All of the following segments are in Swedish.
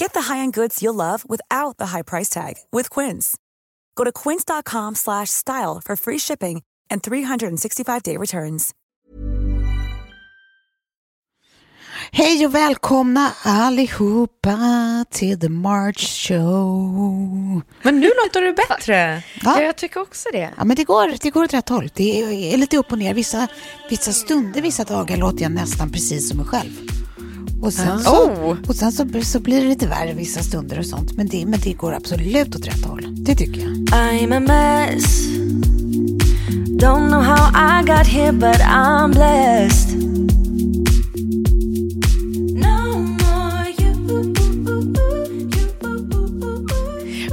Get the high-end goods you'll love without the high price tag with Quince. Go to quince.com slash style for free shipping and 365-day returns. Hej och välkomna allihopa till The March Show. Men nu låter du bättre. Ja, jag tycker också det. Ja, men det går, det går åt rätt håll. Det är, är lite upp och ner. Vissa, vissa stunder, vissa dagar låter jag nästan precis som mig själv. Och sen, så, Oh. och sen så, så blir det lite värre vissa stunder och sånt. Men det, men det går absolut åt rätt håll. Det tycker jag. I'm a mess. Don't know how I got here, but I'm blessed.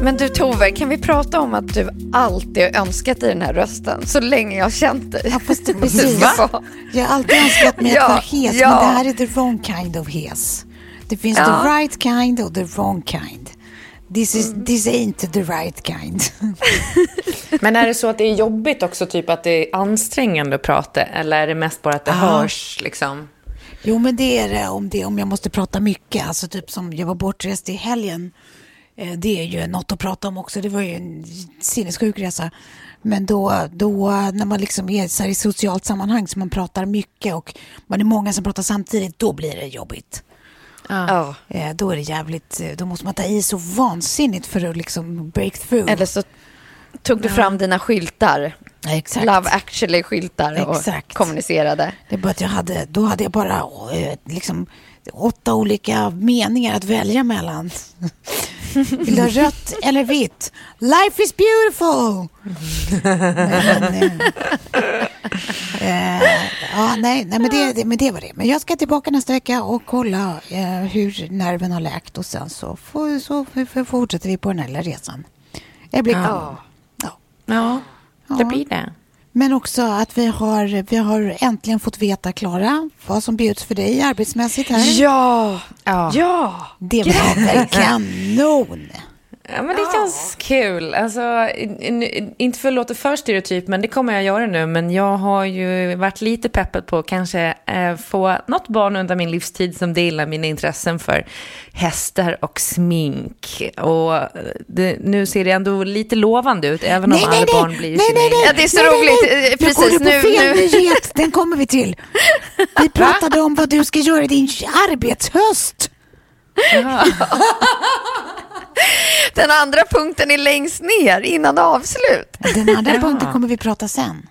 Men du Tove, kan vi prata om att du alltid har önskat dig den här rösten så länge jag har känt dig? Ja, fast det, precis. Va? Jag har alltid önskat mig att Ja, vara hes, ja. men det här är the wrong kind of hes. Det finns Ja. the right kind och the wrong kind. This, is, Mm. this ain't the right kind. Men är det så att det är jobbigt också, typ att det är ansträngande att prata? Eller är det mest bara att det Ja. hörs liksom? Jo, men det är det om, det om jag måste prata mycket. Alltså typ som jag var bortrest i helgen. Eh, Det är ju något att prata om också. Det var ju en sinnessjuk resa. Men då, då när man liksom är så här i socialt sammanhang så man pratar mycket och man är många som pratar samtidigt, då blir det jobbigt. Ja. Eh, Då är det jävligt, eh, då måste man ta i så vansinnigt för att liksom break through. Eller så tog du fram dina skyltar, Exakt. Love actually-skyltar och Exakt. kommunicerade. Det är bara att jag hade, då hade jag bara liksom åtta olika meningar att välja mellan. Vill du ha rött eller vitt? Life is beautiful! Men, eh, eh, ja, nej, nej men, det, det, men det var det. Men jag ska tillbaka nästa vecka och kolla eh, hur nerven har läkt och sen så, får, så f- fortsätter vi på den här lilla resan. Det blir. Ja. Ja, Ja. det blir det. Men också att vi har, vi har äntligen fått veta, Klara, vad som bjuds för dig arbetsmässigt här. Ja! Ja. Ja! Det var väl kanon! Ja, men det känns kul. Alltså, in- in- inte för att låta för stereotyp, men det kommer jag göra nu. Men jag har ju varit lite peppad på att kanske eh, få något barn under min livstid som delar mina intressen för hästar och smink. Och eh, det, nu ser det ändå lite lovande ut, även om alla barn blir nej, nej, nej, Ja, det är så nej, nej, roligt. nej. Eh, Nu precis, går du på nu- fel nu- nyhet, den kommer vi till. Vi pratade om vad du ska göra i din arbetshöst. Den andra punkten är längst ner innan avslut. Den andra punkten kommer vi prata sen.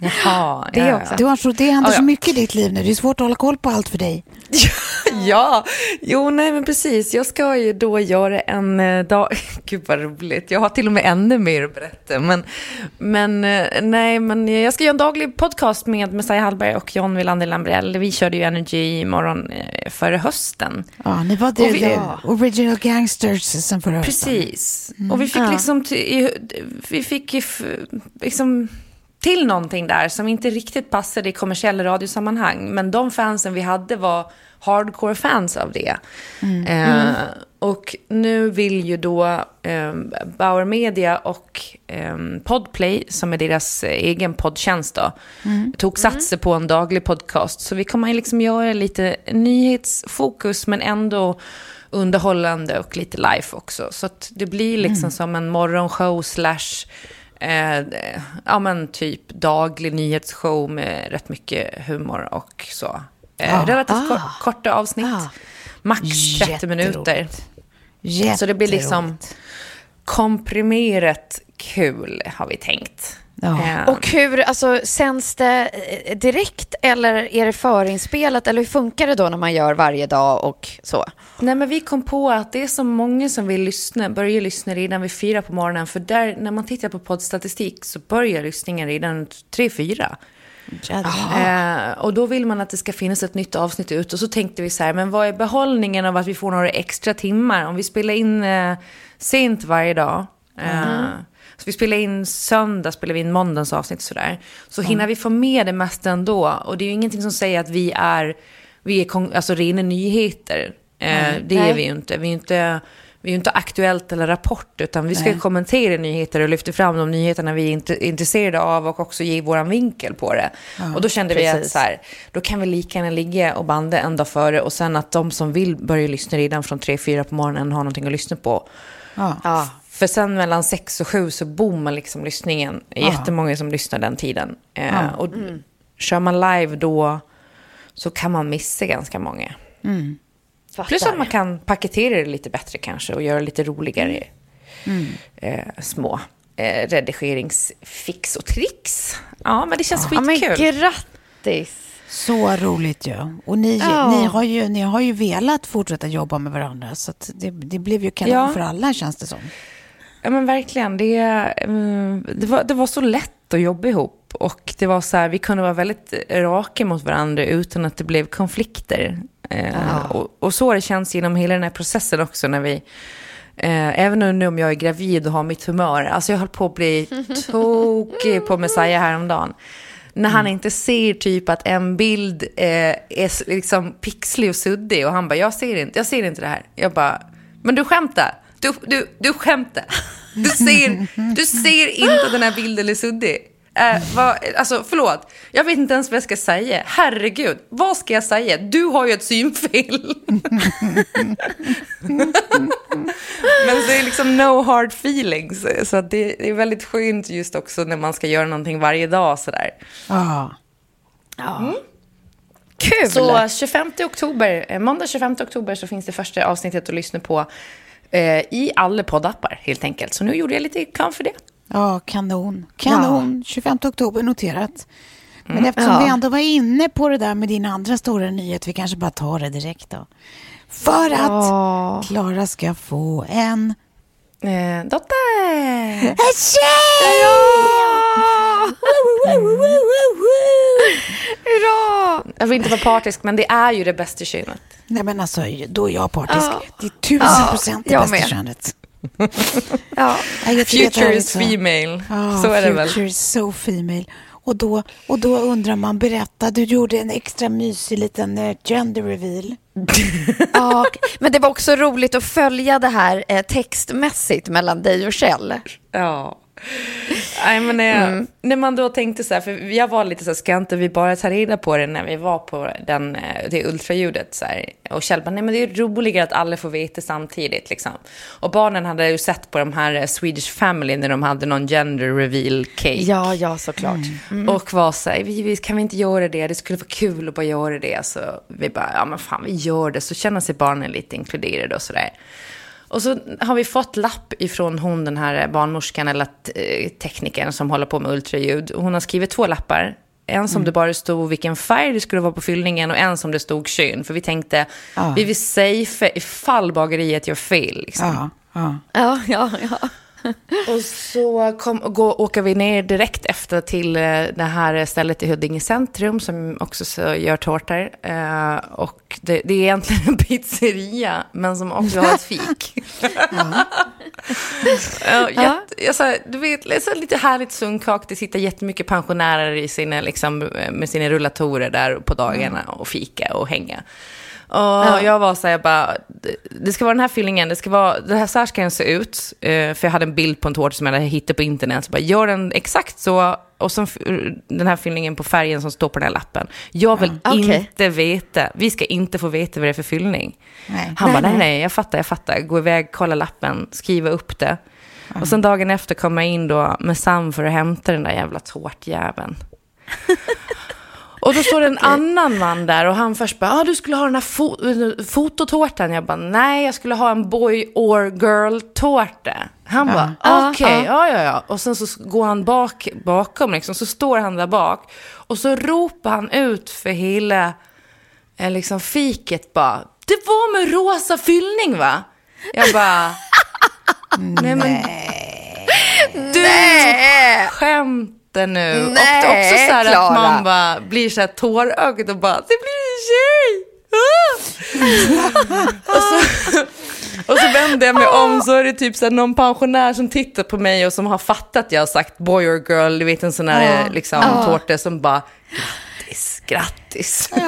Jaha, Det ja, också. Du har så, det händer Ja, så ja. mycket i ditt liv nu. Det är svårt att hålla koll på allt för dig. Ja, jo nej men precis. Jag ska ju då göra en eh, dag... Gud vad roligt. Jag har till och med ännu mer att berätta. Men, men eh, nej, men jag ska göra en daglig podcast med Messiah Hallberg och John Wilander Lambrell. Vi körde ju Energy imorgon eh, förra hösten. Ja, ni var the, vi- the original gangsters sen förra hösten. Precis. Och vi fick Ja. liksom, vi fick liksom till någonting där som inte riktigt passade i kommersiella radiosammanhang. Men de fansen vi hade var hardcore fans av det. Eh, och nu vill ju då eh, Bauer Media och eh, Podplay, som är deras eh, egen poddtjänst då, tog satser på en daglig podcast. Så vi kommer liksom göra lite nyhetsfokus men ändå underhållande och lite live också. Så att det blir liksom som en morgonshow slash eh, ja men typ daglig nyhetsshow med rätt mycket humor och så. Eh, relativt kor- korta avsnitt. Ah. Max 30 minuter. Så det blir liksom komprimerat kul har vi tänkt. Ja. Eh, Och hur, alltså sänds det eh, direkt eller är det förinspelat eller hur funkar det då när man gör varje dag och så? Nej, men vi kom på att det är så många som vill lyssna, börjar lyssna redan vid fyra på morgonen. För där, när man tittar på poddstatistik så börjar lyssningen redan tre, fyra. Eh, och då vill man att det ska finnas ett nytt avsnitt ut. Och så tänkte vi så här, men vad är behållningen av att vi får några extra timmar? Om vi spelar in eh, sent varje dag. Eh, Så vi spelar in söndag, spelar vi in måndagens avsnitt sådär. Så hinner vi få med det mesta ändå. Och det är ju ingenting som säger att vi är, vi är alltså rena nyheter. Eh, det är Nej. vi ju inte. Vi är ju inte... Vi är ju inte Aktuellt eller Rapport, utan vi ska Nej. kommentera nyheter och lyfta fram de nyheterna vi är int- intresserade av och också ge vår vinkel på det. och då kände vi att precis. så här, då kan vi lika gärna ligga och banda en dag före och sen att de som vill börja lyssna redan från 3-4 på morgonen har någonting att lyssna på. Ja. Ja. För sen mellan 6 och 7 så boomar liksom lyssningen. Det är Jättemånga som lyssnar den tiden. Eh, Och kör man live då så kan man missa ganska många. Plus att man kan paketera det lite bättre kanske och göra lite roligare eh, små eh, redigeringsfix och tricks. Ja, men det känns Ja, men skitkul. grattis! Så roligt ju. Och ni, Ja. ni, har ju, ni har ju velat fortsätta jobba med varandra. Så att det, det blev ju kanon Ja. för alla känns det som. Ja men verkligen. Det, mm, det, var, det var så lätt att jobba ihop. Och det var så här, vi kunde vara väldigt raka mot varandra utan att det blev konflikter. Eh, och, och så har det känns genom hela den här processen också när vi Eh, även nu om jag är gravid och har mitt humör. Alltså jag höll på att bli tokig på Messiah häromdagen. När han inte ser typ att en bild eh, är liksom pixlig och suddig. Och han bara, jag ser inte, jag ser inte det här. Jag bara, men du skämtar. Du, du, du skämtar. Du ser, du ser inte att den här bilden är suddig. Eh, vad, alltså förlåt, jag vet inte ens vad jag ska säga. Herregud, vad ska jag säga? Du har ju ett synfel. Men det är liksom no hard feelings. Så det, det är väldigt skönt just också när man ska göra någonting varje dag sådär. Ja. Kul! Så 25 oktober, eh, måndag 25 oktober så finns det första avsnittet att lyssna på eh, i alla poddappar helt enkelt. Så nu gjorde jag lite reklam för det. Ja, kanon. Kanon. 25 oktober noterat. Men eftersom Ja. vi ändå var inne på det där med din andra stora nyhet, vi kanske bara tar det direkt då. För att Ja. Klara ska få en... Eh, dotter! En tjej! Woo. Hurra! Jag vill inte vara partisk, men det är ju det bästa könet. Nej men alltså, då är jag partisk. Ja. Det är tusen procent det bästa med. könet. Ja. Jag Future is female. Ja, så är det väl. Future is so female. Och då, och då undrar man, berätta, du gjorde en extra mysig liten eh, gender reveal. Ja, men det var också roligt att följa det här eh, textmässigt mellan dig och Kjell. Ja. Nej, men när, när man då tänkte så här, för jag var lite så här, ska inte vi bara ta reda på det när vi var på den, eh, det ultraljudet? Så här. Och Kjell bara, nej men det är roligare att alla får veta samtidigt. Liksom. Och barnen hade ju sett på de här eh, Swedish Family när de hade någon gender reveal cake. Ja, ja, såklart. Och var så här, vi, vi, kan vi inte göra det? Det skulle vara kul att bara göra det. Så vi bara, ja men fan vi gör det. Så känner sig barnen lite inkluderade och sådär. Och så har vi fått lapp ifrån hon, den här barnmorskan eller eh, teknikern som håller på med ultraljud. Hon har skrivit två lappar. En som det bara stod vilken färg det skulle vara på fyllningen och en som det stod kön. För vi tänkte, Ja. vi vill safea ifall bageriet gör fel. Liksom. Ja, ja. Ja, ja, ja. Och så kom, gå, åker vi ner direkt efter till eh, det här stället i Huddinge centrum som också så gör tårtor. Eh, och det, det är egentligen en pizzeria, men som också har ett fik. ja. jätte, jag, så här, du vet, det är så lite härligt sunkak. Det sitter jättemycket pensionärer i sina, liksom, med sina rullatorer där på dagarna och fika och hänga. Och jag var så här, jag bara, det- ska vara den här fyllningen, det ska vara, det här, så här ska den se ut. Eh, för jag hade en bild på en tårta som jag hade hittat på internet. Så bara, gör den exakt så, och så den här fyllningen på färgen som står på den här lappen. Jag vill Okej. inte veta, vi ska inte få veta vad det är för fyllning. Nej. Han bara, nej, nej, jag fattar, jag fattar. Gå iväg, kolla lappen, skriva upp det. Och sen dagen efter kom jag in då med Sam för att hämta den där jävla tårtjäveln. Och då står det en annan man där och han först bara, ah, du skulle ha den här fo- fototårtan. Jag bara, nej, jag skulle ha en boy or girl-tårta. Han bara, okej, ja, ja, ja. Och sen så går han bak, bakom liksom, så står han där bak. Och så ropar han ut för hela eh, liksom fiket bara, det var med rosa fyllning va? Jag bara, nej men du skämtar nu. och Nej, också så här att man bara blir så här tårögd och bara, det blir en tjej! Ah! och, så, och så vänder jag mig om så är det typ så här någon pensionär som tittar på mig och som har fattat att jag har sagt boy or girl, du vet en sån här liksom, tårta som bara, grattis, grattis.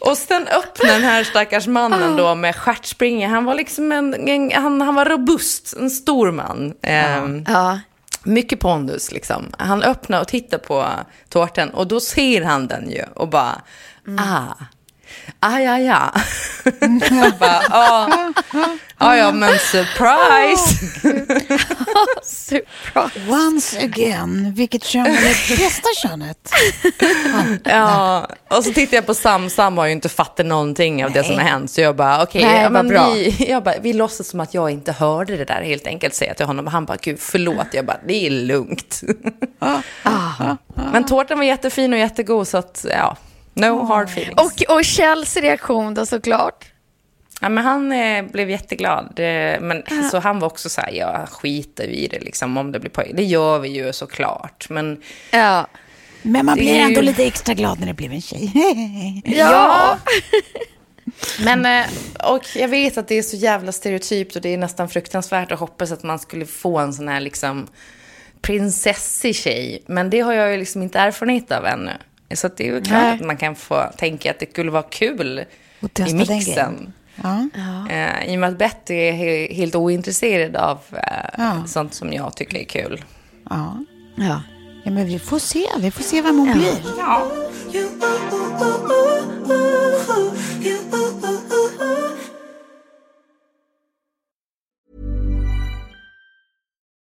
Och sen öppnade den här stackars mannen då med stjärtspringa. Han var liksom en, en han, han var robust, en stor man. Ehm, Ja. Mycket pondus liksom. Han öppnar och tittar på tårtan och då ser han den ju och bara, ah, ah ja ja. Jag bara, ah, ah, ja men surprise. Surprise. Once again, vilket kön är det bästa könet? Ja, och så tittar jag på Sam. Sam har ju inte fattat någonting av det som har hänt. Så jag bara, okej, Nej, ja, men bra. vi, jag bara, vi låtsas som att jag inte hörde det där helt enkelt. Säger jag till honom. Han bara, gud förlåt. Jag bara, det är lugnt. men tårtan var jättefin och jättegod. Så att, ja, no hard feelings. Och, och Kjells reaktion då såklart. Ja, men han eh, blev jätteglad. Eh, men så han var också så här, jag skiter ju i det liksom om det blir pojke. Det gör vi ju såklart. Men Ja. Men man blir ändå ju- lite extra glad när det blev en tjej. Ja. Men, eh, och jag vet att det är så jävla stereotypt och det är nästan fruktansvärt att hoppas att man skulle få en sån här liksom prinsessig tjej. Men det har jag ju liksom inte erfarenhet av ännu. Så att det är ju klart Nej. att man kan få tänka att det skulle vara kul i mixen. Ja. Eh, I och med att Betty är he- helt ointresserad av eh, Ja. sånt som jag tycker är kul. Ja. ja. ja, men vi får se. Vi får se vem hon blir.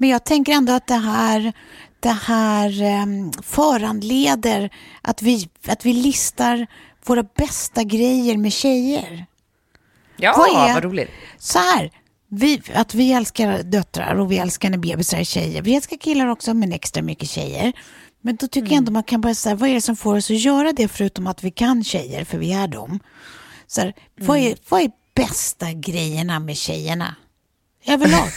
Men jag tänker ändå att det här, det här um, föranleder att vi, att vi listar våra bästa grejer med tjejer. Ja, Vad är- vad roligt. Så här, vi, att vi älskar döttrar och vi älskar när bebisar är tjejer. Vi älskar killar också, men extra mycket tjejer. Men då tycker jag ändå man kan börja säga, vad är det som får oss att göra det förutom att vi kan tjejer, för vi är dem. Så här, vad, är, vad är bästa grejerna med tjejerna? Överlag.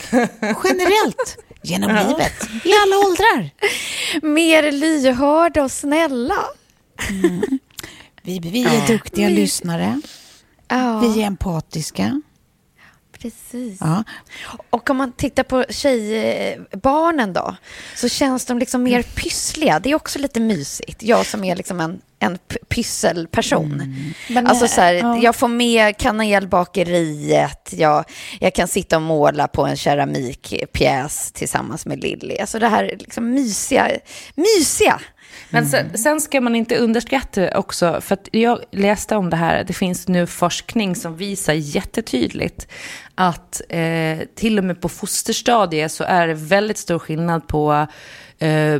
Generellt. Genom livet. I alla åldrar. Mer lyhörda och snälla. Vi, vi är duktiga lyssnare. Ja, Vi är empatiska. Precis. Ja. Och om man tittar på tjejbarnen då, så känns de liksom mer pyssliga. Det är också lite mysigt. Jag som är liksom en, en pysselperson. Men, alltså eh, så här, ja. jag får med kanelbakeriet, jag, jag kan sitta och måla på en keramikpjäs tillsammans med Lilly. Alltså det här liksom mysiga, mysiga. Men sen, sen ska man inte underskatta också, för att jag läste om det här, det finns nu forskning som visar jättetydligt att eh, till och med på fosterstadiet så är det väldigt stor skillnad på eh, eh,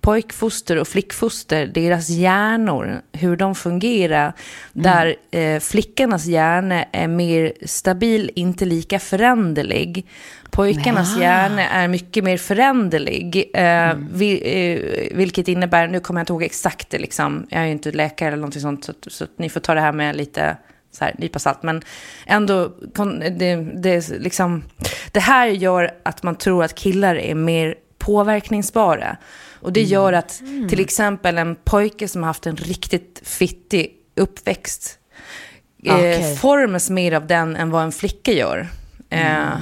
pojkfoster och flickfoster, deras hjärnor, hur de fungerar. Där eh, flickornas hjärna är mer stabil, inte lika föränderlig. Pojkarnas Ja. hjärna är mycket mer föränderlig. Eh, vi, eh, vilket innebär, nu kommer jag inte ihåg exakt det, liksom, jag är ju inte läkare eller någonting sånt, så, så att ni får ta det här med lite så här, nypa salt. Men ändå, det, det, liksom, det här gör att man tror att killar är mer påverkningsbara. Och det gör att till exempel en pojke som har haft en riktigt fittig uppväxt eh, Okej. formas mer av den än vad en flicka gör. Eh,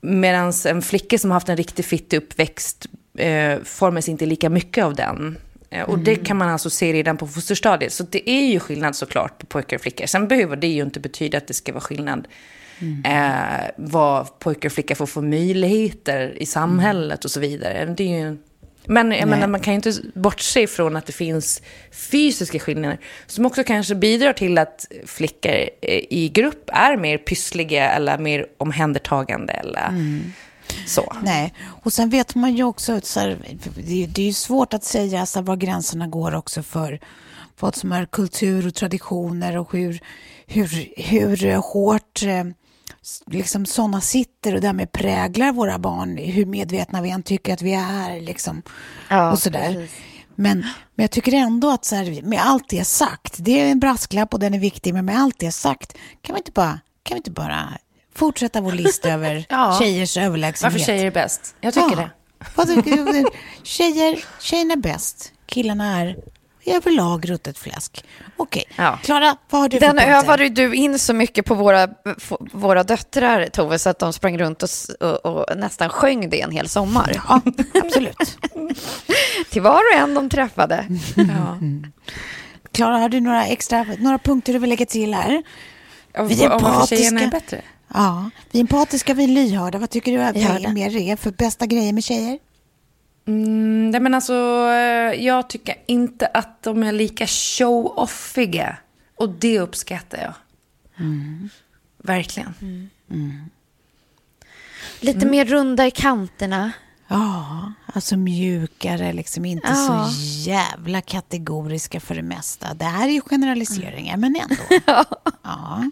Medan en flicka som har haft en riktigt fittig uppväxt eh, formas inte lika mycket av den. Eh, och det kan man alltså se redan på fosterstadiet. Så det är ju skillnad såklart på pojkar och flickor. Sen behöver det ju inte betyda att det ska vara skillnad eh, vad pojkar och flickor får för möjligheter i samhället och så vidare. Det är ju, men jag menar, man kan ju inte bortse ifrån att det finns fysiska skillnader som också kanske bidrar till att flickor eh, i grupp är mer pyssliga eller mer omhändertagande eller så. Nej, och sen vet man ju också, så här, det, är- det är ju svårt att säga så här, var gränserna går också för vad som är kultur och traditioner och hur, hur, hur hårt eh, liksom sådana sitter och därmed präglar våra barn, hur medvetna vi än tycker att vi är. Liksom, Ja, och sådär. precis. Men, men jag tycker ändå att så här, med allt det sagt, det är en brasklapp och den är viktig, men med allt det sagt, kan vi inte bara, kan vi inte bara fortsätta vår lista över Ja. tjejers överlägsenhet? Varför tjejer är bäst? Jag tycker det. Vad tycker du? Tjejer, tjejerna är bäst, killarna är överlag ruttet fläsk. Okej, Ja. Klara, vad har du Den övade du in så mycket på våra, våra döttrar, Tove, så att de sprang runt och, och, och nästan sjöng det en hel sommar. Ja, absolut. Till var och en de träffade. Ja. Klara, har du några extra, några punkter du vill lägga till här? Och, Vi är tjejerna är empatiska. bättre? Ja, vi är empatiska, vi är lyhörda. Vad tycker du är Lyhörda. mer är för bästa grejer med tjejer? Mm, nej men alltså, eh, jag tycker inte att de är lika show-offiga. Och det uppskattar jag. Verkligen. Lite mer runda i kanterna. Ja, alltså mjukare, liksom inte Ja. så jävla kategoriska för det mesta. Det här är ju generaliseringar, men ändå. Ja.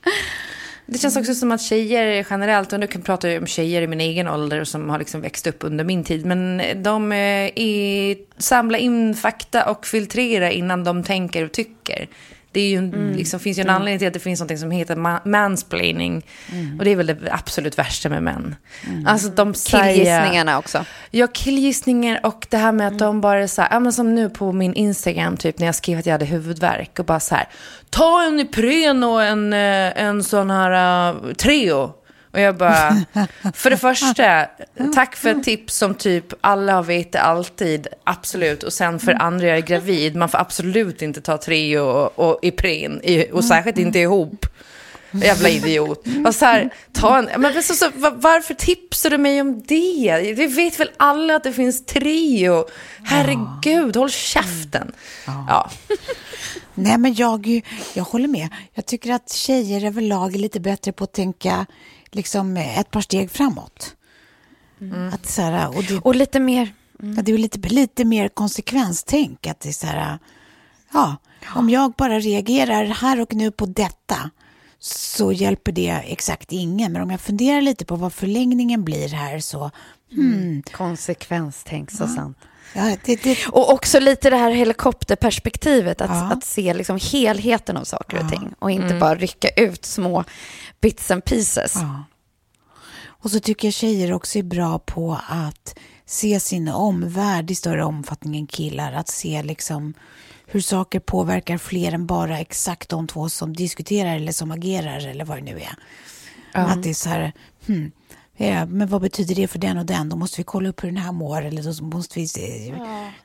Det känns också som att tjejer generellt, och nu kan jag prata om tjejer i min egen ålder som har liksom växt upp under min tid, men de eh, är, samlar in fakta och filtrerar innan de tänker och tycker. Det är ju, en- liksom, finns ju en anledning till att det finns något som heter ma- mansplaining. Och det är väl det absolut värsta med män. Alltså de säger... Killgissningarna också. Ja, killgissningar och det här med att de bara är så här, ja men som nu på min Instagram typ när jag skrev att jag hade huvudvärk och bara så här, ta en Ipren och en, eh, en sån här uh, Treo. Och jag bara, för det första, tack för tips som typ alla har vetat alltid, absolut. Och sen för andra, jag är gravid, man får absolut inte ta Treo och, och Ipren, i- och särskilt inte ihop. Jävla idiot. Och så här, ta en, men så, så, va- varför tipsar du mig om det? Vi vet väl alla att det finns Treo. Herregud, håll käften. Ja. Nej, men jag, jag håller med. Jag tycker att tjejer överlag är lite bättre på att tänka liksom, ett par steg framåt. Att, så här, och det, Och lite mer... Ja, det är lite, lite mer konsekvenstänk. Att det är så här, ja, om jag bara reagerar här och nu på detta så hjälper det exakt ingen. Men om jag funderar lite på vad förlängningen blir här så... Hmm, Konsekvenstänk, så sant. Ja, det, det, Och också lite det här helikopterperspektivet, att, Ja. att se liksom helheten av saker och ting och inte bara rycka ut små bits and pieces. ja. Och så tycker jag tjejer också är bra på att se sin omvärld i större omfattning än killar. Att se liksom hur saker påverkar fler än bara exakt de två som diskuterar eller som agerar eller vad det nu är. Att det är så här, hmm, ja, men vad betyder det för den och den? Då måste vi kolla upp hur den här mår eller då måste vi eh,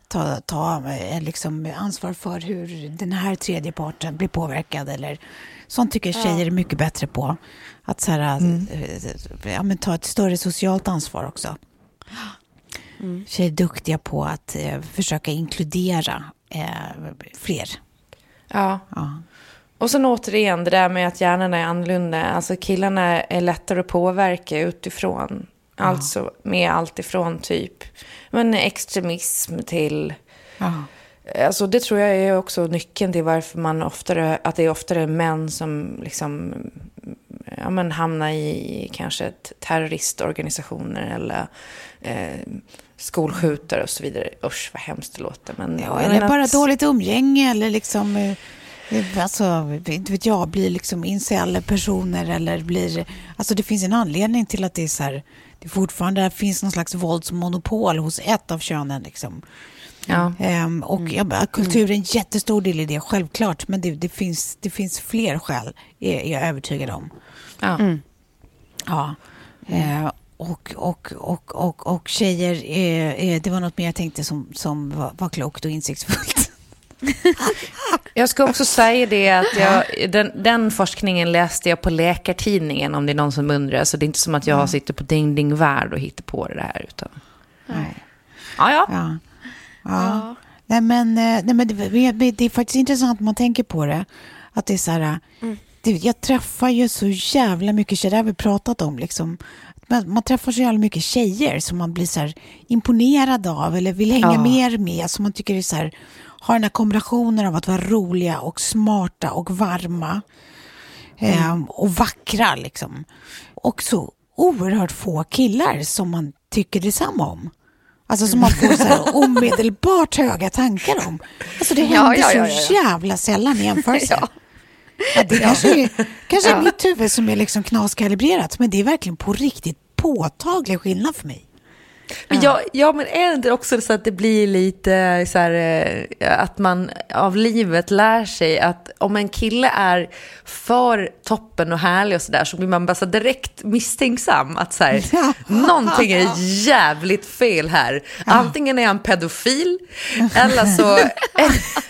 ta, ta eh, liksom ansvar för hur den här tredje parten blir påverkad eller sånt tycker jag tjejer är mycket bättre på. Att så här, eh, ja, men ta ett större socialt ansvar också. Tjejer är duktiga på att eh, försöka inkludera eh, fler. Ja. Ja. Och sen återigen det där med att hjärnan är annorlunda. Alltså killarna är lättare att påverka utifrån. Alltså med allt ifrån typ men extremism till... Ja. Alltså det tror jag är också nyckeln till varför man oftare, att det är oftare män som liksom ja, men hamnar i kanske ett terroristorganisationer eller eh, skolskjutare och så vidare. Usch vad hemskt det låter. Men, Ja, eller bara att- dåligt umgänge eller liksom, eh, alltså, inte vet jag, blir liksom incel-personer eller blir, alltså det finns en anledning till att det är så här, det fortfarande finns någon slags våldsmonopol hos ett av könen liksom. Ja. Ehm, och ja, men kultur är en jättestor del i det, självklart, men det, det, finns, det finns fler skäl, är, är jag övertygad om. Ja. Ja. Eh, och, och, och, och, och tjejer, eh, eh, det var något mer jag tänkte som, som var, var klokt och insiktsfullt. Jag ska också säga det att jag, den, den forskningen läste jag på Läkartidningen om det är någon som undrar. Så det är inte som att jag sitter på Ding Ding Värld och hittar på det här. Utan... Nej. Ja, ja. Ja. Ja. Nej, men, eh, nej, men det, det är faktiskt intressant när man tänker på det. Att det är så här, det, jag träffar ju så jävla mycket tjejer, det har vi pratat om. Liksom. Men man träffar så jävla mycket tjejer som man blir så här imponerad av eller vill hänga Ja. mer med. Som man tycker är så här, har den här kombinationen av att vara roliga och smarta och varma. Ehm, och vackra liksom. Och så oerhört få killar som man tycker detsamma om. Alltså som man får så här omedelbart höga tankar om. Alltså det händer ja, ja, så ja. jävla sällan i jämförelse. Ja, det kanske är, kanske är mitt huvud som är liksom knaskalibrerat, men det är verkligen på riktigt påtaglig skillnad för mig. Men ja, ja, men är det inte också så att det blir lite så här, eh, att man av livet lär sig att om en kille är för toppen och härlig och sådär så blir man bara så direkt misstänksam att så här, Ja. någonting är jävligt fel här. Antingen är han pedofil eller så,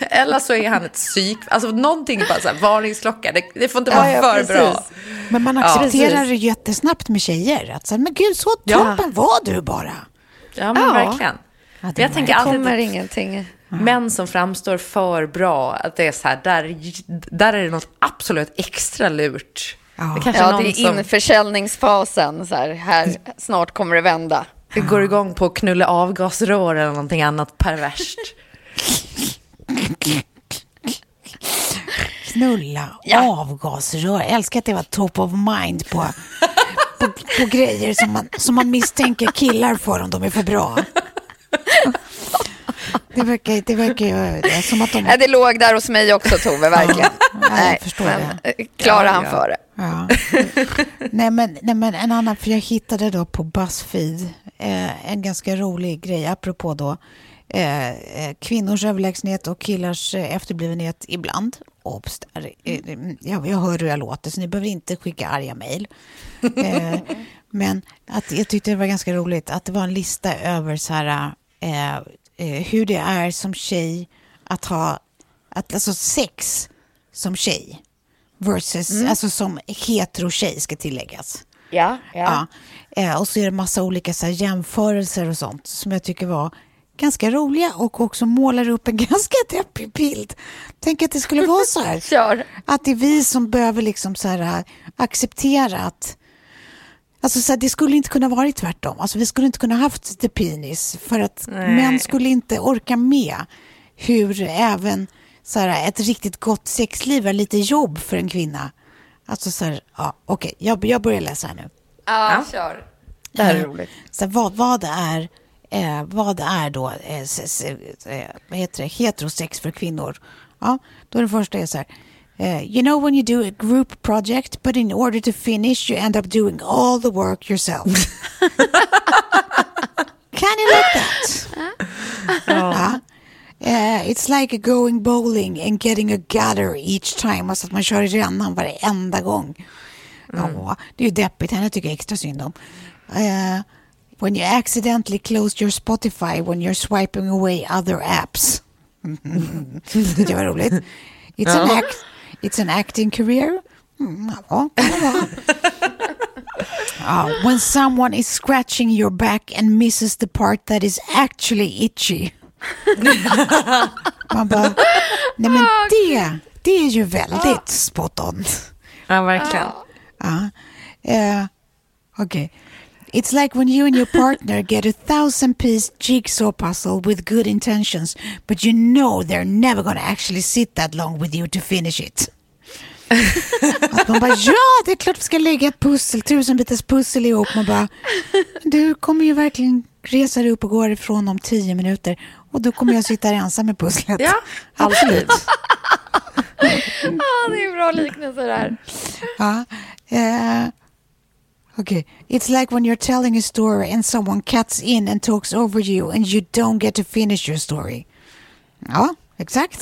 eller så är han ett psyk. Alltså någonting bara så här, varningsklocka. Det, det får inte vara Ja, ja, för bra. Men man Ja, accepterar precis. det jättesnabbt med tjejer. Att så här, men gud, så Ja. toppen var du bara. Ja, men Ja. verkligen. Ja, det jag tänker alltid kommer att ingenting. män som framstår för bra, att det är så här, där, där är det något absolut extra lurt. Ja. Det kanske Ja, någon det är som införsäljningsfasen. Så här, här, snart kommer det vända. går igång på att knulla avgasrör eller någonting annat perverst. Knulla, avgasrör. Jag älskar att det var top of mind på, på, på grejer som man, som man misstänker killar för om de är för bra. Det verkar, det verkar ju som att de... Nej, det låg där hos mig också, Tove, verkligen. Ja, jag förstår men det. eh, klarar Ja, han ja. för det? Ja. nej, men, nej men en annan, för jag hittade då på Buzzfeed eh, en ganska rolig grej apropå då eh, eh, kvinnors överlägsenhet och killars eh, efterblivenhet ibland. Obs, eh, jag, jag hör hur jag låter så ni behöver inte skicka arga mejl. Eh, men att, jag tyckte det var ganska roligt att det var en lista över så här, eh, eh, hur det är som tjej att ha att, alltså sex som tjej versus alltså som hetero tjej ska tilläggas. Ja, Ja. Eh, och så är det massa olika så här, jämförelser och sånt som jag tycker var ganska roliga och också målar upp en ganska deppig bild. Tänk att det skulle vara så här. Kör. Att det är vi som behöver liksom så här, acceptera att Alltså så här, det skulle inte kunna vara tvärtom. Alltså vi skulle inte kunna haft the penis för att Nej. män skulle inte orka med hur även så här, ett riktigt gott sexliv är lite jobb för en kvinna. Alltså så här, ja, okej, jag, jag börjar läsa här nu. Ja, kör. Det här är Eh, roligt. Så här, vad, vad, är, eh, vad är då eh, eh, vad heter det, heterosex för kvinnor? Ja, då är det första är så här. Uh, you know when you do a group project, but in order to finish, you end up doing all the work yourself. Can you like that? Ja. Eh, it's like going bowling and getting a gutter each time. Alltså att man kör i rännan varenda gång. Ja, det är ju deppigt. Henne tycker jag extra synd om. Eh, when you accidentally close your Spotify when you're swiping away other apps. det var roligt. It's, an act, it's an acting career. Mm, ja, ja. Ja, when someone is scratching your back and misses the part that is actually itchy. Man bara, nej men det, det är ju väldigt spot on. Ja, verkligen. Ja. Uh, okay. It's like when you and your partner get a thousand piece jigsaw puzzle with good intentions, but you know they're never gonna actually sit that long with you to finish it. Att man bara, ja, det är klart vi ska lägga ett pussel, tusen bitars pussel ihop. Man bara, du kommer ju verkligen resa dig upp och gå ifrån om tio minuter och då kommer jag sitta här ensam med pusslet. Ja, absolut. Ja, det är bra liknelse där. Ja, eh, okay. It's like when you're telling a story and someone cuts in and talks over you and you don't get to finish your story. Ja, exakt.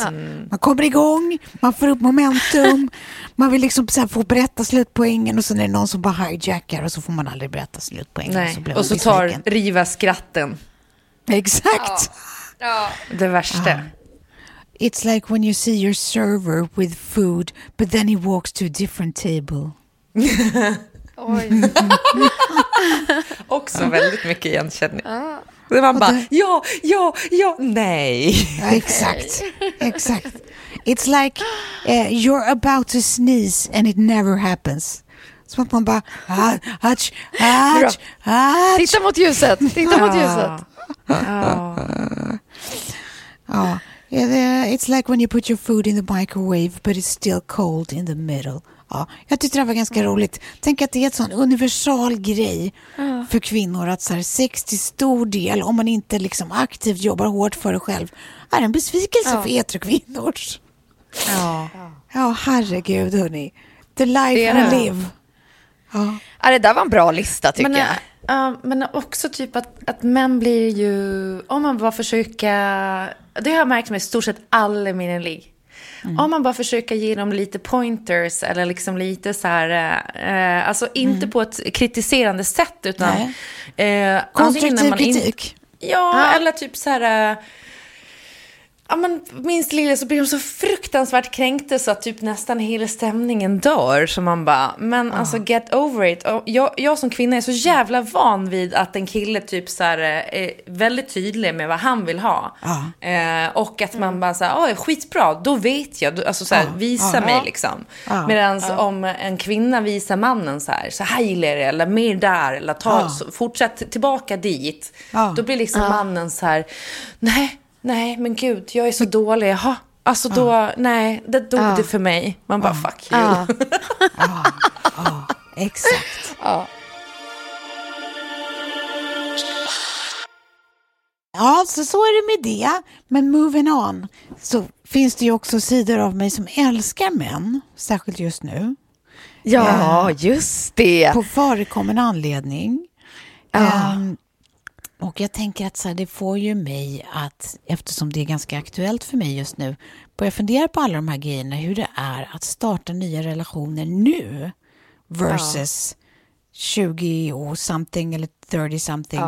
Man kommer igång, man får upp momentum, man vill liksom så här få berätta slutpoängen och sen är det någon som bara hijackar och så får man aldrig berätta slutpoängen. Nej. så Och så tar riva skratten. Exakt. Det värsta. It's like when you see your server with food but then he walks to a different table. Oj. Också väldigt mycket igenkänning. Där man bara, ja, ja, ja, nej. Ja, exakt, exakt. It's like uh, you're about to sneeze and it never happens. Som att man bara, ah, ach, ach, ach. Titta mot ljuset, titta mot ljuset. Ja, it's like when you put your food in the microwave but it's still cold in the middle. Ja, jag tyckte det var ganska roligt. Tänk att det är en sån universal grej för kvinnor att så här, sex till stor del, om man inte liksom aktivt jobbar hårt för det själv, är en besvikelse för heterokvinnor. Ja. Ja, herregud hörni. The life Det är we det. live. Ja. Ja, det där var en bra lista tycker Men, jag. ja, men också typ att, att män blir ju, om man bara försöka, det har jag märkt med i stort sett alla mina ligg. Om man bara försöker ge dem lite pointers eller liksom lite så här, eh, alltså inte på ett kritiserande sätt utan eh, Konstruktiv kritik. Ja, eller typ så här... Ja, men minst lilla så blir de så fruktansvärt kränkta så att typ nästan hela stämningen dör. Så man bara, men alltså get over it. Och jag, jag som kvinna är så jävla van vid att en kille typ så här, äh, är väldigt tydlig med vad han vill ha. Eh, och att man bara så här, "Oj, skitbra, då vet jag. Alltså så här, visa mig liksom. Medan om en kvinna visar mannen så här, så här gillar jag det, eller mer där, eller ta, så, fortsätt tillbaka dit. Då blir liksom mannen så här, nej, nej, men gud, jag är så dålig, jaha. Alltså då, nej, det dog det för mig. Man bara, fuck you. Ja. Exakt. Ja, så, så är det med det. Men moving on så finns det ju också sidor av mig som älskar män, särskilt just nu. ja, just det. På förekommande anledning. Ehm, och jag tänker att så här, det får ju mig att, eftersom det är ganska aktuellt för mig just nu, börja fundera på alla de här grejerna, hur det är att starta nya relationer nu versus 20 och something eller 30 something.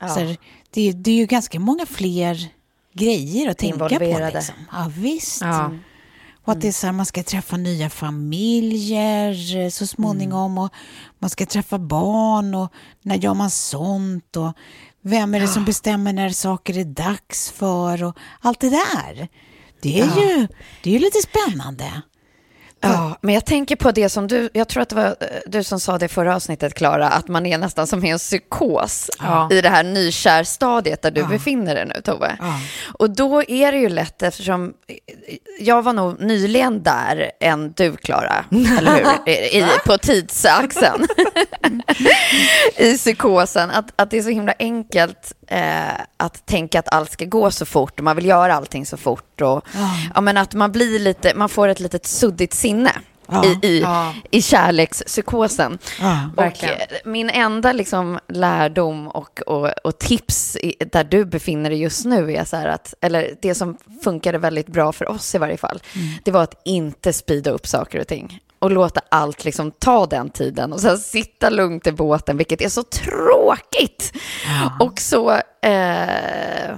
Så här, det, är, det är ju ganska många fler grejer att tänka på. Liksom. Ja, visst. Ja. Och att det är så här, man ska träffa nya familjer så småningom och man ska träffa barn och när gör man sånt och vem är det som bestämmer när saker är dags för och allt det där. Det är ju det är ju lite spännande. Ja, men jag tänker på det som du, jag tror att det var eh, du som sa det i förra avsnittet, Klara, att man är nästan som i en psykos Ja. i det här nykärstadiet där du befinner dig nu, Tove. Och då är det ju lätt, eftersom jag var nog nyligen där än du, Klara, eller hur? I, på tidsaxeln. I psykosen, att, att det är så himla enkelt eh, att tänka att allt ska gå så fort och man vill göra allting så fort. Och, ja. men att man blir lite, man får ett litet suddigt sinne. Ja. I, i, Ja. i kärlekspsykosen. Och eh, min enda liksom lärdom och, och, och tips i, där du befinner dig just nu är så här att, eller det som funkade väldigt bra för oss i varje fall, det var att inte speeda upp saker och ting. Och låta allt liksom ta den tiden och sen sitta lugnt i båten, vilket är så tråkigt. Och så... Eh,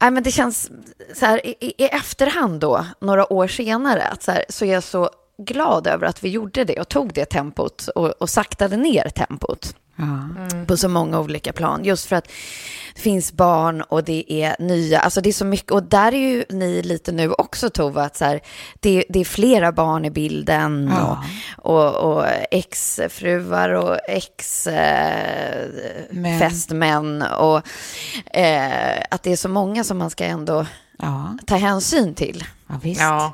Nej, men det känns så här i, i- i efterhand då, några år senare, att så, här, så är jag så glad över att vi gjorde det och tog det tempot och, och saktade ner tempot på så många olika plan. Just för att det finns barn och det är nya, alltså det är så mycket, och där är ju ni lite nu också Tova, att så här, det, det är flera barn i bilden Ja. och, och, och exfruar och ex eh, och eh, att det är så många som man ska ändå Ja, ta hänsyn till. ja visst. Ja.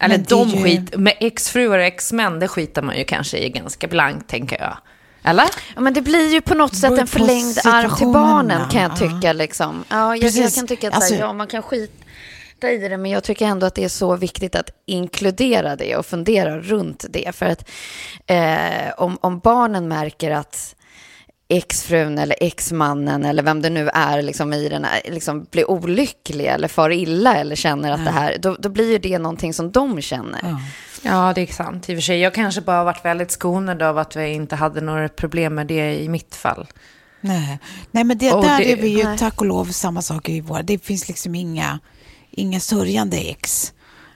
Eller de ju- skit, med exfruar och exmän, det skitar man ju kanske i ganska blankt, tänker jag. Eller? Ja, men det blir ju på något sätt en förlängd arm till barnen kan jag ja. tycka. Liksom. Ja, jag, jag kan tycka att Alltså- ja, man kan skita i det, men jag tycker ändå att det är så viktigt att inkludera det och fundera runt det. För att eh, om, om barnen märker att exfrun eller exmannen eller vem det nu är liksom i den här, liksom blir olycklig eller far illa eller känner att det här, då, då blir ju det någonting som de känner. Ja. Ja, det är sant. I och för sig, jag kanske bara har varit väldigt skonad av att vi inte hade några problem med det i mitt fall. Nej. Nej, men det, Och där det- är vi ju nej. tack och lov samma sak i vår. Det finns liksom inga, inga sörjande ex.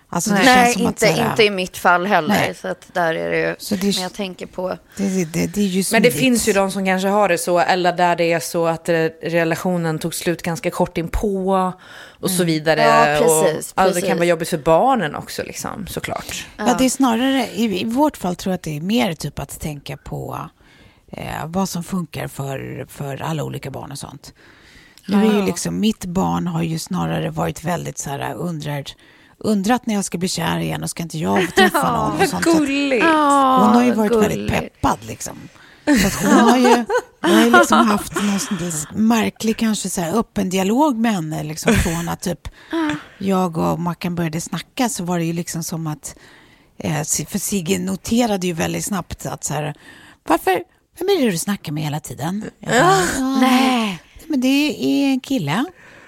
Alltså, det Nej, inte, att, inte i mitt fall heller. Nej. Så att där är det ju, Så det är- men jag tänker på... Det, det, det, det är ju Men det finns ju de som kanske har det så, eller där det är så att eh, relationen tog slut ganska kort inpå och så vidare. Ja, precis, och, alltså, det kan vara jobbigt för barnen också, liksom, såklart. Ja, det är snarare, i, i vårt fall tror jag att det är mer typ att tänka på eh, vad som funkar för, för alla olika barn och sånt. Nu är ju liksom, mitt barn har ju snarare varit väldigt så här undrar, undrat när jag ska bli kär igen och ska inte jag träffa någon och sånt. Gulligt! Hon har ju varit väldigt gulligt. peppad liksom. Så att hon har ju, jag har ju liksom haft någon märklig, kanske så här öppen dialog med henne. Liksom, från att typ jag och Mackan började snacka så var det ju liksom som att, eh, för Sigge noterade ju väldigt snabbt att så här, varför, vem är det du snackar med hela tiden? Bara, "Ja, Nej. Men det är en kille.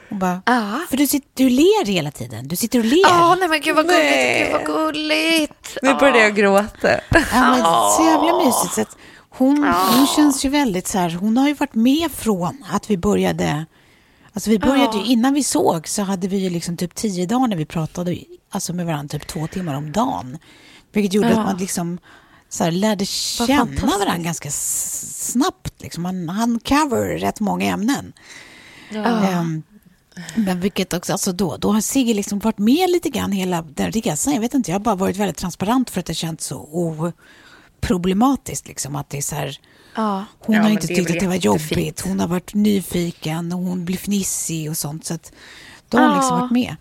Hon bara, Ja. för du, sitter, du ler hela tiden. Du sitter och ler. Ja, nej men gud vad gulligt, gud vad gulligt. Nu började jag gråta. Ja, men så jävla mysigt. Så att hon, hon känns ju väldigt så här, hon har ju varit med från att vi började, alltså vi började ju, innan vi såg så hade vi ju liksom typ tio dagar när vi pratade alltså med varandra typ två timmar om dagen. Vilket gjorde att man liksom så här, lärde känna varandra ganska snabbt. Liksom. Man han cover rätt många ämnen. Ehm, men vilket också, alltså då, då har Sigge liksom varit med lite grann hela den resan. Jag vet inte, jag har bara varit väldigt transparent för att det känts så oproblematiskt. Liksom, att det är så här, Ja. hon Ja, har inte tyckt att det var jättefint. jobbigt. Hon har varit nyfiken och hon blir fnissig och sånt. Så att då har hon liksom varit med.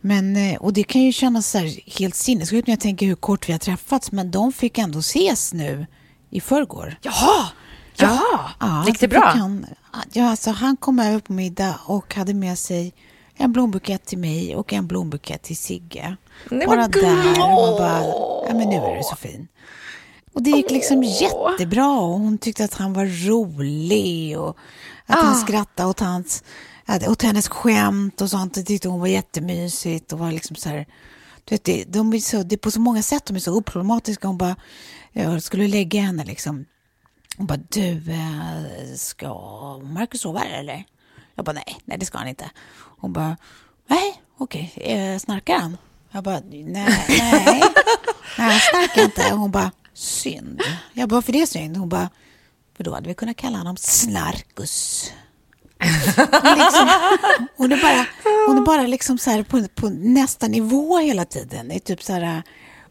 Men, eh, och det kan ju kännas så här helt sinnessjukt när jag tänker hur kort vi har träffats. Men de fick ändå ses nu i förrgår. Jaha! Jaha! Ja, Gick det fick bra? Han, ja, alltså han kom över på middag och hade med sig en blombukett till mig och en blombukett till Sigge. Nej, bara där. man bara, ja men nu är du så fin. Och det gick liksom jättebra och hon tyckte att han var rolig och att Ah. han skrattade åt, hans, åt hennes skämt och sånt. Det tyckte hon var jättemysigt och var liksom så här, du vet, det, de är så, det är på så många sätt de är så oproblematiska. Hon bara, jag skulle lägga henne liksom hon bara, du, eh, ska Marcus sova här eller? Jag bara, nej, nej det ska han inte. Hon bara, nej, okej, okay. snarkar han? Jag bara, nej, nej, nej, han snarkar inte. Hon bara, synd. Jag bara, för det är synd? Hon bara, för då hade vi kunnat kalla honom Snarkus. Hon, liksom, hon är bara, hon är bara liksom så här på, på nästa nivå hela tiden. Det är typ så här, eh,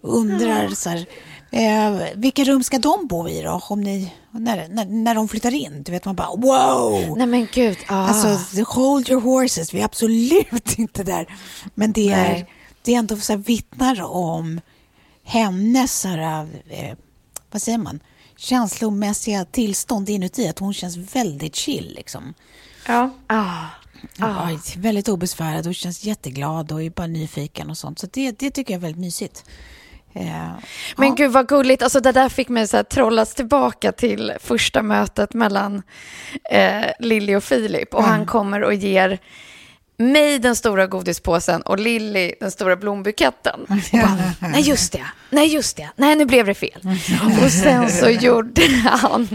undrar så här, eh, vilka rum ska de bo i då? Om ni, när, när, när de flyttar in. Du vet, man bara wow! Nej men gud. Ah. Alltså, hold your horses. Vi är absolut inte där. Men det är, Nej. det är ändå så här, vittnar om hennes, så här, eh, vad säger man, känslomässiga tillstånd inuti. Att hon känns väldigt chill liksom. Ja. Ah. Ja, väldigt obesvärad och känns jätteglad och är bara nyfiken och sånt. Så det, det tycker jag är väldigt mysigt. Eh, Men ja. gud vad gulligt, alltså det där fick mig så här trollas tillbaka till första mötet mellan eh, Lilly och Filip. Och han kommer och ger mig den stora godispåsen och Lilly den stora blombuketten. Och bara, nej just det, nej just det, nej nu blev det fel. Och sen så gjorde han,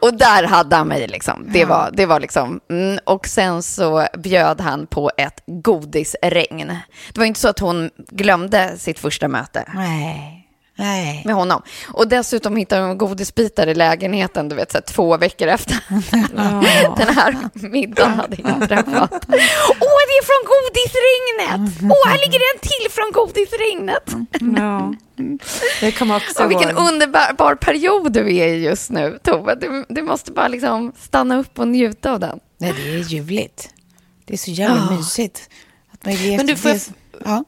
och där hade han mig liksom. Det var, det var liksom, mm, och sen så bjöd han på ett godisregn. Det var inte så att hon glömde sitt första möte Nej, nej. med honom. Och dessutom hittade hon godisbitar i lägenheten, du vet, så här, två veckor efter den här middagen hade inträffat. Åh, det är från godisregnet! Åh, här ligger en till från godisregnet! ja. Det kommer också Och vilken ihåg. underbar period du är i just nu, Tove. Du, du måste bara liksom stanna upp och njuta av den. nej, det är ljuvligt. Det är så jävla Ja. mysigt. Att man vet, Men du, får jag- ja.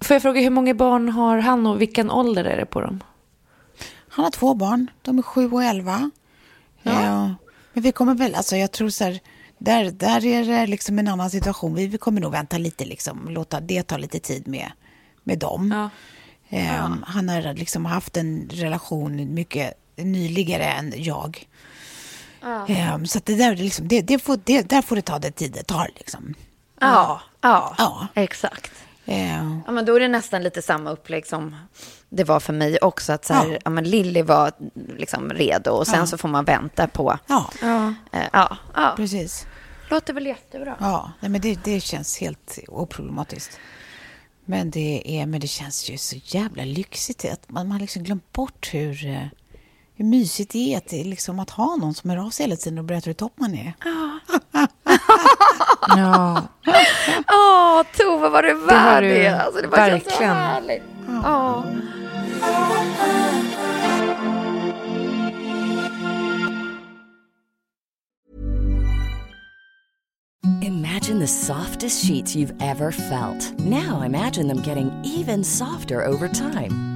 Får jag fråga hur många barn har han och vilken ålder är det på dem? Han har två barn. De är sju och elva. Ja. Men vi kommer väl, alltså jag tror så här, där, där är det liksom en annan situation. Vi, kommer nog vänta lite, liksom, låta det ta lite tid med, med dem. Ja. Ehm, Han har liksom haft en relation mycket nyligare än jag. Ehm, så det där, är liksom, det, det får, det, där får det ta den tid det tar. Liksom. Ja, ja, Ja. exakt. Ehm, Ja, men då är det nästan lite samma upplägg som det var för mig också. Att så här, Ja. ja. men Lilly var liksom redo och sen så får man vänta på... ja, Eh, ja, ja. precis. låter väl jättebra. Ja, nej, men det, det känns helt oproblematiskt. Men det, är, men det känns ju så jävla lyxigt att man man har liksom glömt bort hur, eh, hur mysigt det är att, liksom att ha någon som hör av sig hela tiden och berättar hur topp man är. Ja. Åh, Tove, var du var du? Alltså, det bara känns så härligt. Ja. Imagine the softest sheets you've ever felt. Now imagine them getting even softer over time.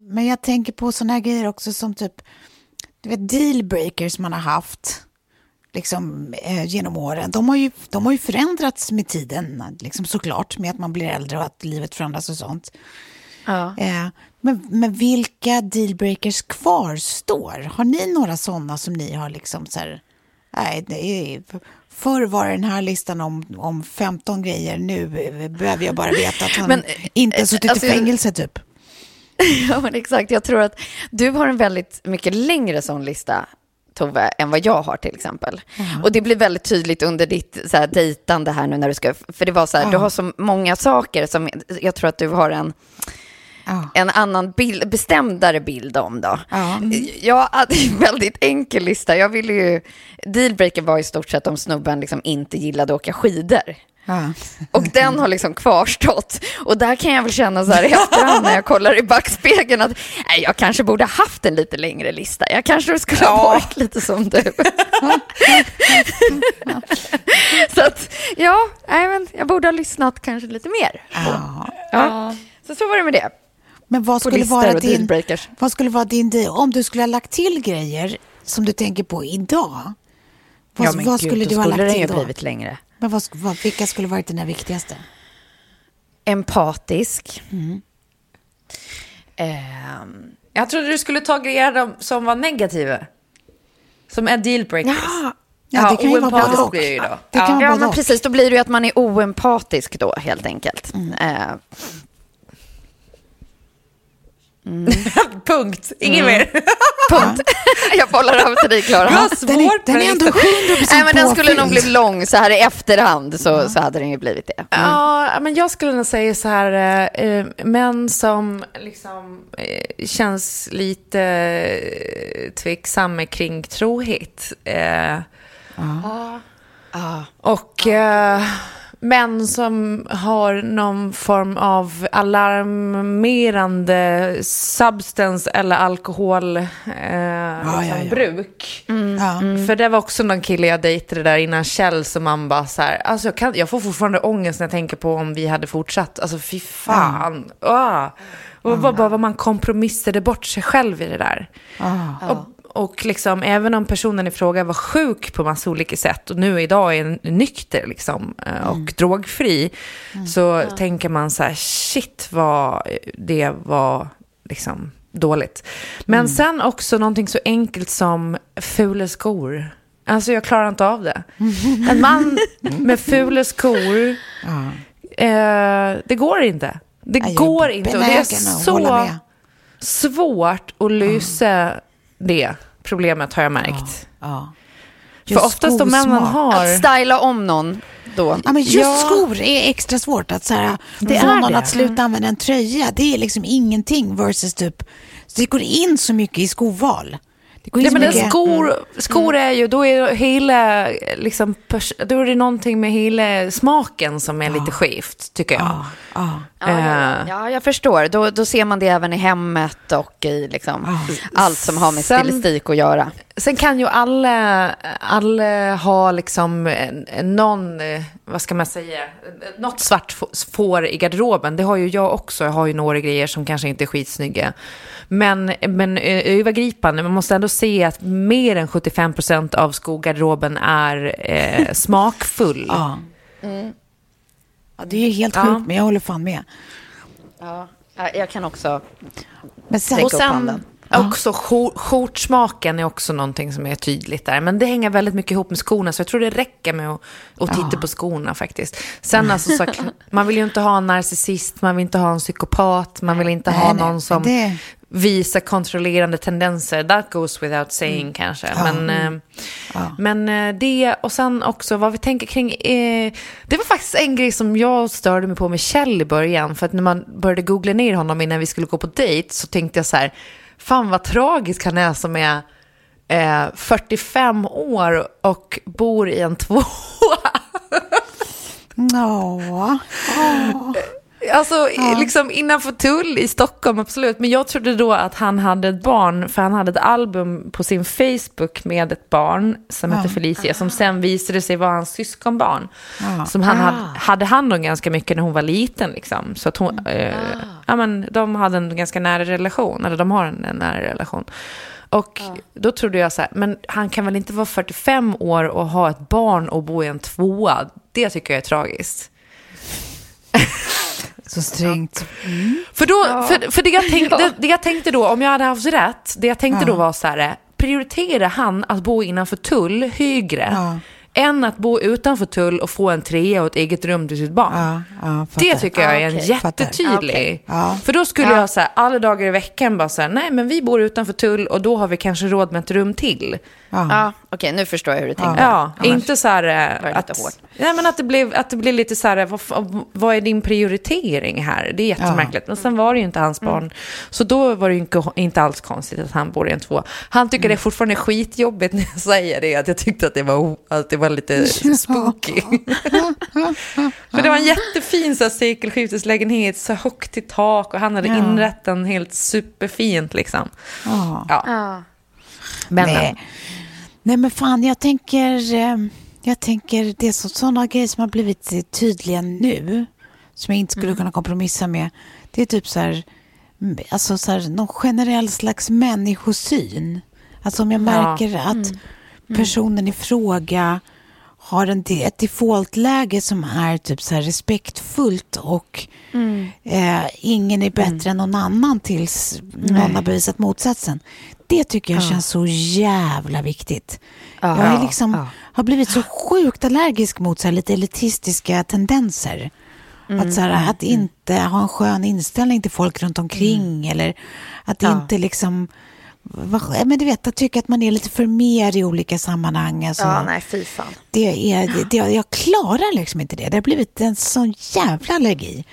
Men jag tänker på såna här grejer också som typ du vet, dealbreakers man har haft liksom, eh, genom åren. De har, ju, de har ju förändrats med tiden, liksom, såklart, med att man blir äldre och att livet förändras och sånt. Ja. Eh, men, men vilka dealbreakers kvarstår? Har ni några sådana som ni har liksom så här, nej, det är, förr var den här listan om, om 15 grejer, nu eh, behöver jag bara veta att han Men, inte har suttit alltså, i fängelse typ. Ja, men exakt. Jag tror att du har en väldigt mycket längre sån lista, Tove, än vad jag har till exempel. Och det blir väldigt tydligt under ditt så här, dejtande här nu när du ska, för det var så här, Ja. du har så många saker som jag tror att du har en, Ja. en annan bild, bestämdare bild om då. Ja. Jag hade en väldigt enkel lista. Jag ville ju, dealbreaker var i stort sett om snubben liksom inte gillade att åka skidor. Och den har liksom kvarstått. Och där kan jag väl känna så här i efterhand när jag kollar i backspegeln att nej, jag kanske borde ha haft en lite längre lista. Jag kanske skulle ha varit lite som du. så att, ja, nej, men jag borde ha lyssnat kanske lite mer. Ja. Ja. Så så var det med det. Men vad skulle, vara din, vad skulle vara din deal? Om du skulle ha lagt till grejer som du tänker på idag. Vad, Ja, men vad gud, skulle då du ha skulle lagt den till ju då? blivit längre. Men vad, vad, vilka skulle varit dina viktigaste? Empatisk. Ehm, Jag trodde du skulle ta grejer de- som var negativa. Som är dealbreakers. Ja, det kan ju vara både och. blir det ju då. Det kan vara ja, både men precis. Då blir det ju att man är oempatisk då, helt enkelt. Eh, Punkt. Inget mer. punkt. jag bollar över till dig, Klara. Den är, den är ändå listor. 700% Nej, men den skulle nog bli lång så här i efterhand så, så hade den ju blivit det. Mm. Ja, men jag skulle nog säga så här, eh, eh, män som liksom eh, känns lite eh, tveksamma kring trohet. Eh, Och eh, män som har någon form av alarmerande substance eller alkohol eh, ja, liksom ja. bruk. Ja. För det var också någon kille jag dejtade där innan Kjell som man bara så här, alltså jag, kan, jag får fortfarande ångest när jag tänker på om vi hade fortsatt. Alltså fy fan. Ah. Och vad, bara vad man kompromissade bort sig själv i det där. Och, och liksom, även om personen i fråga var sjuk på massa olika sätt och nu idag är nykter liksom, eh, och drogfri, så tänker man så här, shit vad det var liksom dåligt. Men sen också någonting så enkelt som fula skor. Alltså jag klarar inte av det. En man med fula skor, eh, det går inte. Det Jag går inte. Och det är så svårt att lösa det problemet har jag märkt. Ja. För Just oftast de männen skosmak. har... Att styla om någon då. Ja, men just Ja. skor är extra svårt att så här, Det få är någon det. att sluta använda en tröja. Det är liksom ingenting versus typ, så det går in så mycket i skoval. Det så men mycket. skor, skor är ju, då är hela, liksom, då är det någonting med hela smaken som är lite skevt, tycker jag. Ja, ja. Ja, ja, ja. ja, jag förstår. Då, då ser man det även i hemmet och i liksom, allt som har med Sen- stilistik att göra. Sen kan ju alla, alla ha liksom någon, eh, vad ska man säga, något svart får i garderoben. Det har ju jag också. Jag har ju några grejer som kanske inte är skitsnygga. Men, men eh, övergripande, man måste ändå se att mer än 75% av skogarderoben är eh, smakfull. Ja. ja, det är ju helt Ja. sjukt, men jag håller fan med. Ja, jag kan också Men sen, Och upp sen handen. Också skjor- skjortsmaken är också någonting som är tydligt där. Men det hänger väldigt mycket ihop med skorna, så jag tror det räcker med att, att titta på skorna faktiskt. Sen alltså, så, man vill ju inte ha en narcissist, man vill inte ha en psykopat, man vill inte ha Nej, nej, någon som det- visar kontrollerande tendenser. That goes without saying kanske. Men, eh, men eh, det, och sen också vad vi tänker kring, eh, det var faktiskt en grej som jag störde mig på med Kjell i början. För att när man började googla ner honom innan vi skulle gå på dejt så tänkte jag så här, fan vad tragisk han är som är eh, 45 år och bor i en tvåa. ja. Alltså liksom innanför tull i Stockholm, absolut. Men jag trodde då att han hade ett barn, för han hade ett album på sin Facebook med ett barn som hette Felicia, som sen visade sig vara hans syskonbarn. Som han hade, hade hand om ganska mycket när hon var liten. Liksom. Så att hon, eh, ja, men, de hade en ganska nära relation, eller de har en, en nära relation. Och då trodde jag så här, men han kan väl inte vara 45 år och ha ett barn och bo i en tvåa? Det tycker jag är tragiskt. Så strängt. För, då, för, för det, jag tänk, det, det jag tänkte då, om jag hade haft rätt, det jag tänkte då var så här, prioriterar han att bo innanför tull högre Ja. än att bo utanför tull och få en trea och ett eget rum till sitt barn? Ja, ja. Det tycker jag är en okej. jättetydlig. Ja. För då skulle jag så här, alla dagar i veckan bara säga nej men vi bor utanför tull och då har vi kanske råd med ett rum till. Ja. Ja, okej, nu förstår jag hur du tänkte. Ja, Annars inte så här att, nej, men att, det blev, att det blev lite så här, vad, vad är din prioritering här? Det är jättemärkligt. Men sen var det ju inte hans Mm. barn. Så då var det ju inte, inte alls konstigt att han bor i en två. Han tycker det är fortfarande skitjobbigt när jag säger det, att jag tyckte att det var, att det var lite spooky. För det var en jättefin så här, sekelskifteslägenhet, så högt i tak och han hade Ja. inrett den helt superfint liksom. Ja. Ja. Ja. Men, Nej. Nej men fan, jag tänker, eh, jag tänker det är så, sådana grejer som har blivit tydliga nu, som jag inte skulle kunna kompromissa med. Det är typ så här, mm, alltså så här, någon generell slags människosyn. Alltså om jag märker att personen i fråga har en, ett defaultläge som är typ så respektfullt och eh, ingen är bättre än någon annan tills någon har bevisat motsatsen. Det tycker jag känns så jävla viktigt. jag är liksom, har blivit så sjukt allergisk mot så lite elitistiska tendenser. Att, så här, att inte ha en skön inställning till folk runt omkring eller att inte liksom men du vet, att tycka att man är lite för mer i olika sammanhang. Alltså, Ja, nej, fy fan. det är, det, det, jag klarar liksom inte det. Det har blivit en sån jävla allergi.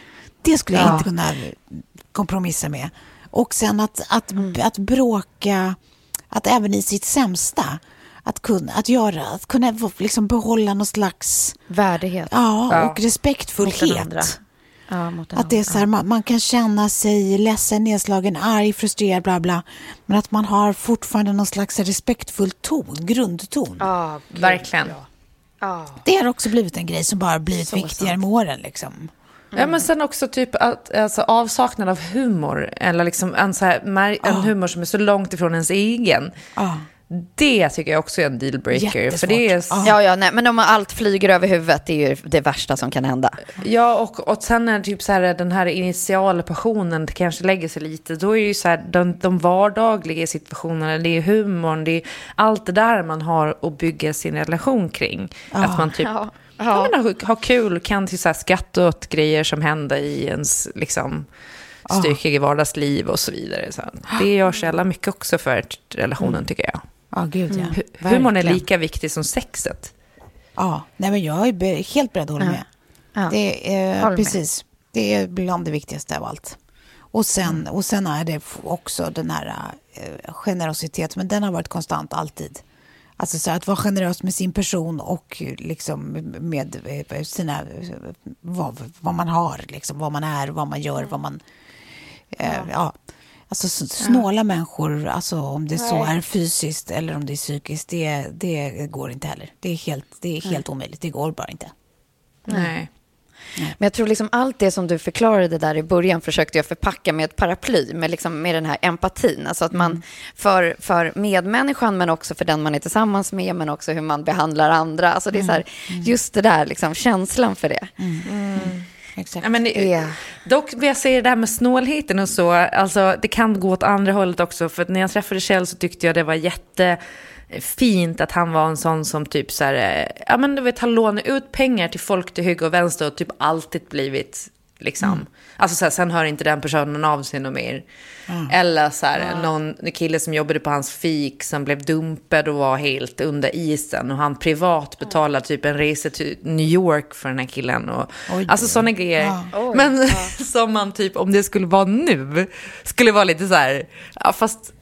Det skulle jag Ja. inte kunna kompromissa med. Och sen att, att, att bråka, att även i sitt sämsta, att kunna, att göra, att kunna liksom behålla någon slags Värdighet. ja, Ja. och respektfullhet. Ja, Att det är så här, man, man kan känna sig ledsen, nedslagen, arg, frustrerad, bla bla. Men att man har fortfarande någon slags respektfull ton, grundton. Ja, gud, verkligen. ja. Det har också blivit en grej som bara blivit Så viktigare sant. med åren. Liksom. Ja, men sen också typ att, alltså, avsaknad av humor, eller liksom en, så här, en humor som är så långt ifrån ens egen. Ja. Det tycker jag också är en dealbreaker. För det är. Ja, ja, nej, men om allt flyger över huvudet, det är ju det värsta som kan hända. Ja, och, och sen när typ så här, den här initiala passionen kanske lägger sig lite, då är det ju så här, de, de vardagliga situationerna, det är humorn, det är allt det där man har att bygga sin relation kring. Att man typ Ja. ja. men, har, har kul, kan till så här, skratta åt grejer som händer i ens liksom, stökiga vardagsliv och så vidare. Så det gör så jävla mycket också för relationen tycker jag. Ja, gud ja. Hu- Humorn är lika viktig som sexet. Ja, nej men jag är helt beredd att hålla med. Ja. Det är, med. precis. Det är bland det viktigaste av allt. Och sen, och sen är det också den här eh, generositet, men den har varit konstant alltid. Alltså så att vara generös med sin person och liksom med eh, sina, eh, vad, vad man har, liksom, vad man är, vad man gör, vad man... Eh, ja. Alltså snåla människor, alltså om det så är fysiskt eller om det är psykiskt, det, det går inte heller. Det är helt, det är helt omöjligt, det går bara inte. Nej. Men jag tror liksom allt det som du förklarade där i början försökte jag förpacka med ett paraply, med, liksom, med den här empatin. Alltså att man för, för medmänniskan, men också för den man är tillsammans med, men också hur man behandlar andra. Alltså det är så här, just det där, liksom, känslan för det. Exakt. Ja, men Ja. Dock vill jag säga det här med snålheten och så, alltså det kan gå åt andra hållet också. För att när jag träffade Kjell så tyckte jag det var jättefint att han var en sån som typ så här, eh, ja men du vet, han lånar ut pengar till folk till höger och vänster och typ alltid blivit liksom, alltså så här, sen hör inte den personen av sig något mer. Eller så här, någon kille som jobbade på hans fik som blev dumpad och var helt under isen och han privat betalade typ en resa till New York för den här killen. Och, Oj. alltså sådana grejer. Men som man typ, om det skulle vara nu, skulle vara lite så här, ja fast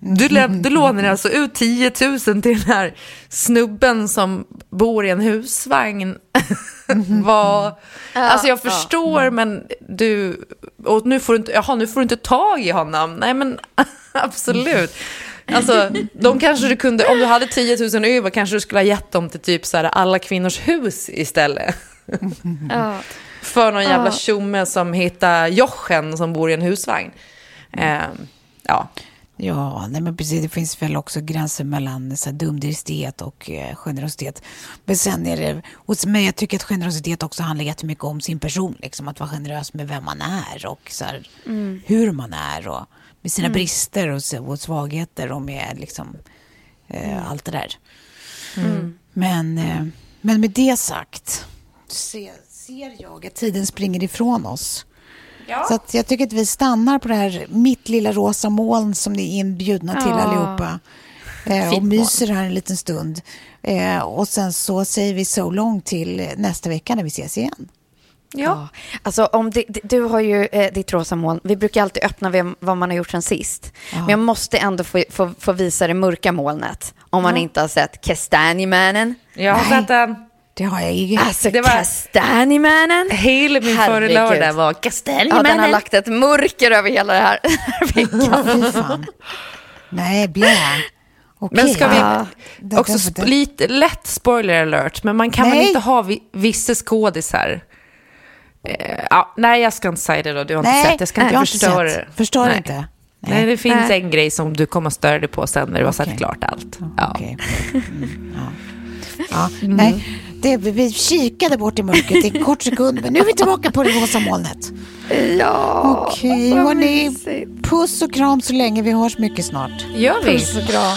du, lä- du lånar alltså ut 10 000 till den här snubben som bor i en husvagn. Vad, alltså jag förstår men du, och nu får du inte, jaha nu får du inte tag i honom. Nej men absolut. Alltså, de kanske du kunde, om du hade 10 000 över kanske du skulle ha gett dem till typ så här alla kvinnors hus istället. Ja. För någon jävla Ja. tjomme som heter Jochen som bor i en husvagn. Eh, ja. Ja, nej men precis. Det finns väl också gränser mellan så här, dumdristighet och eh, generositet. Men sen är det, och, men jag tycker att generositet också handlar jättemycket om sin person. Liksom, att vara generös med vem man är och så här, hur man är och med sina brister och, så- och svagheter och med liksom, eh, allt det där. Men, eh, men med det sagt ser, ser jag att tiden springer ifrån oss. Så att jag tycker att vi stannar på det här mitt lilla rosa moln som ni är inbjudna till Ja. allihopa. eh, och myser här en liten stund. Eh, och sen så säger vi so long till nästa vecka när vi ses igen. Ja. Alltså, om det, du har ju eh, ditt rosa moln. Vi brukar alltid öppna vem, vad man har gjort sen sist. Men jag måste ändå få, få, få visa det mörka molnet. Om man Ja. inte har sett Kastanjemannen. Jag har sett den. Det har jag ju. Alltså, Det var- Kastanjemannen. Hela min förra lördag var Ja, Kastanjemannen. den har lagt ett mörker över hela det här veckan. Nej, blä. Okej. Men ska vi Ja. Också det- lite lätt spoiler alert, men man kan väl inte ha vi, vissa skådisar? Eh, ja, nej, jag ska inte säga det då. Du har inte Nej, sett. Jag ska nej, inte jag har inte förstöra det. Förstår nej. inte. Nej. det finns Nej. en grej som du kommer att störa dig på sen när du har Okej. sett klart allt. Ja. Okej. Mm, ja. Ja, nej, det, vi kikade bort i mörkret i en kort sekund, men nu är vi tillbaka på det rosa molnet. Ja, Okej, vad hörni. Puss och kram så länge. Vi hörs mycket snart. Gör vi? Puss och kram.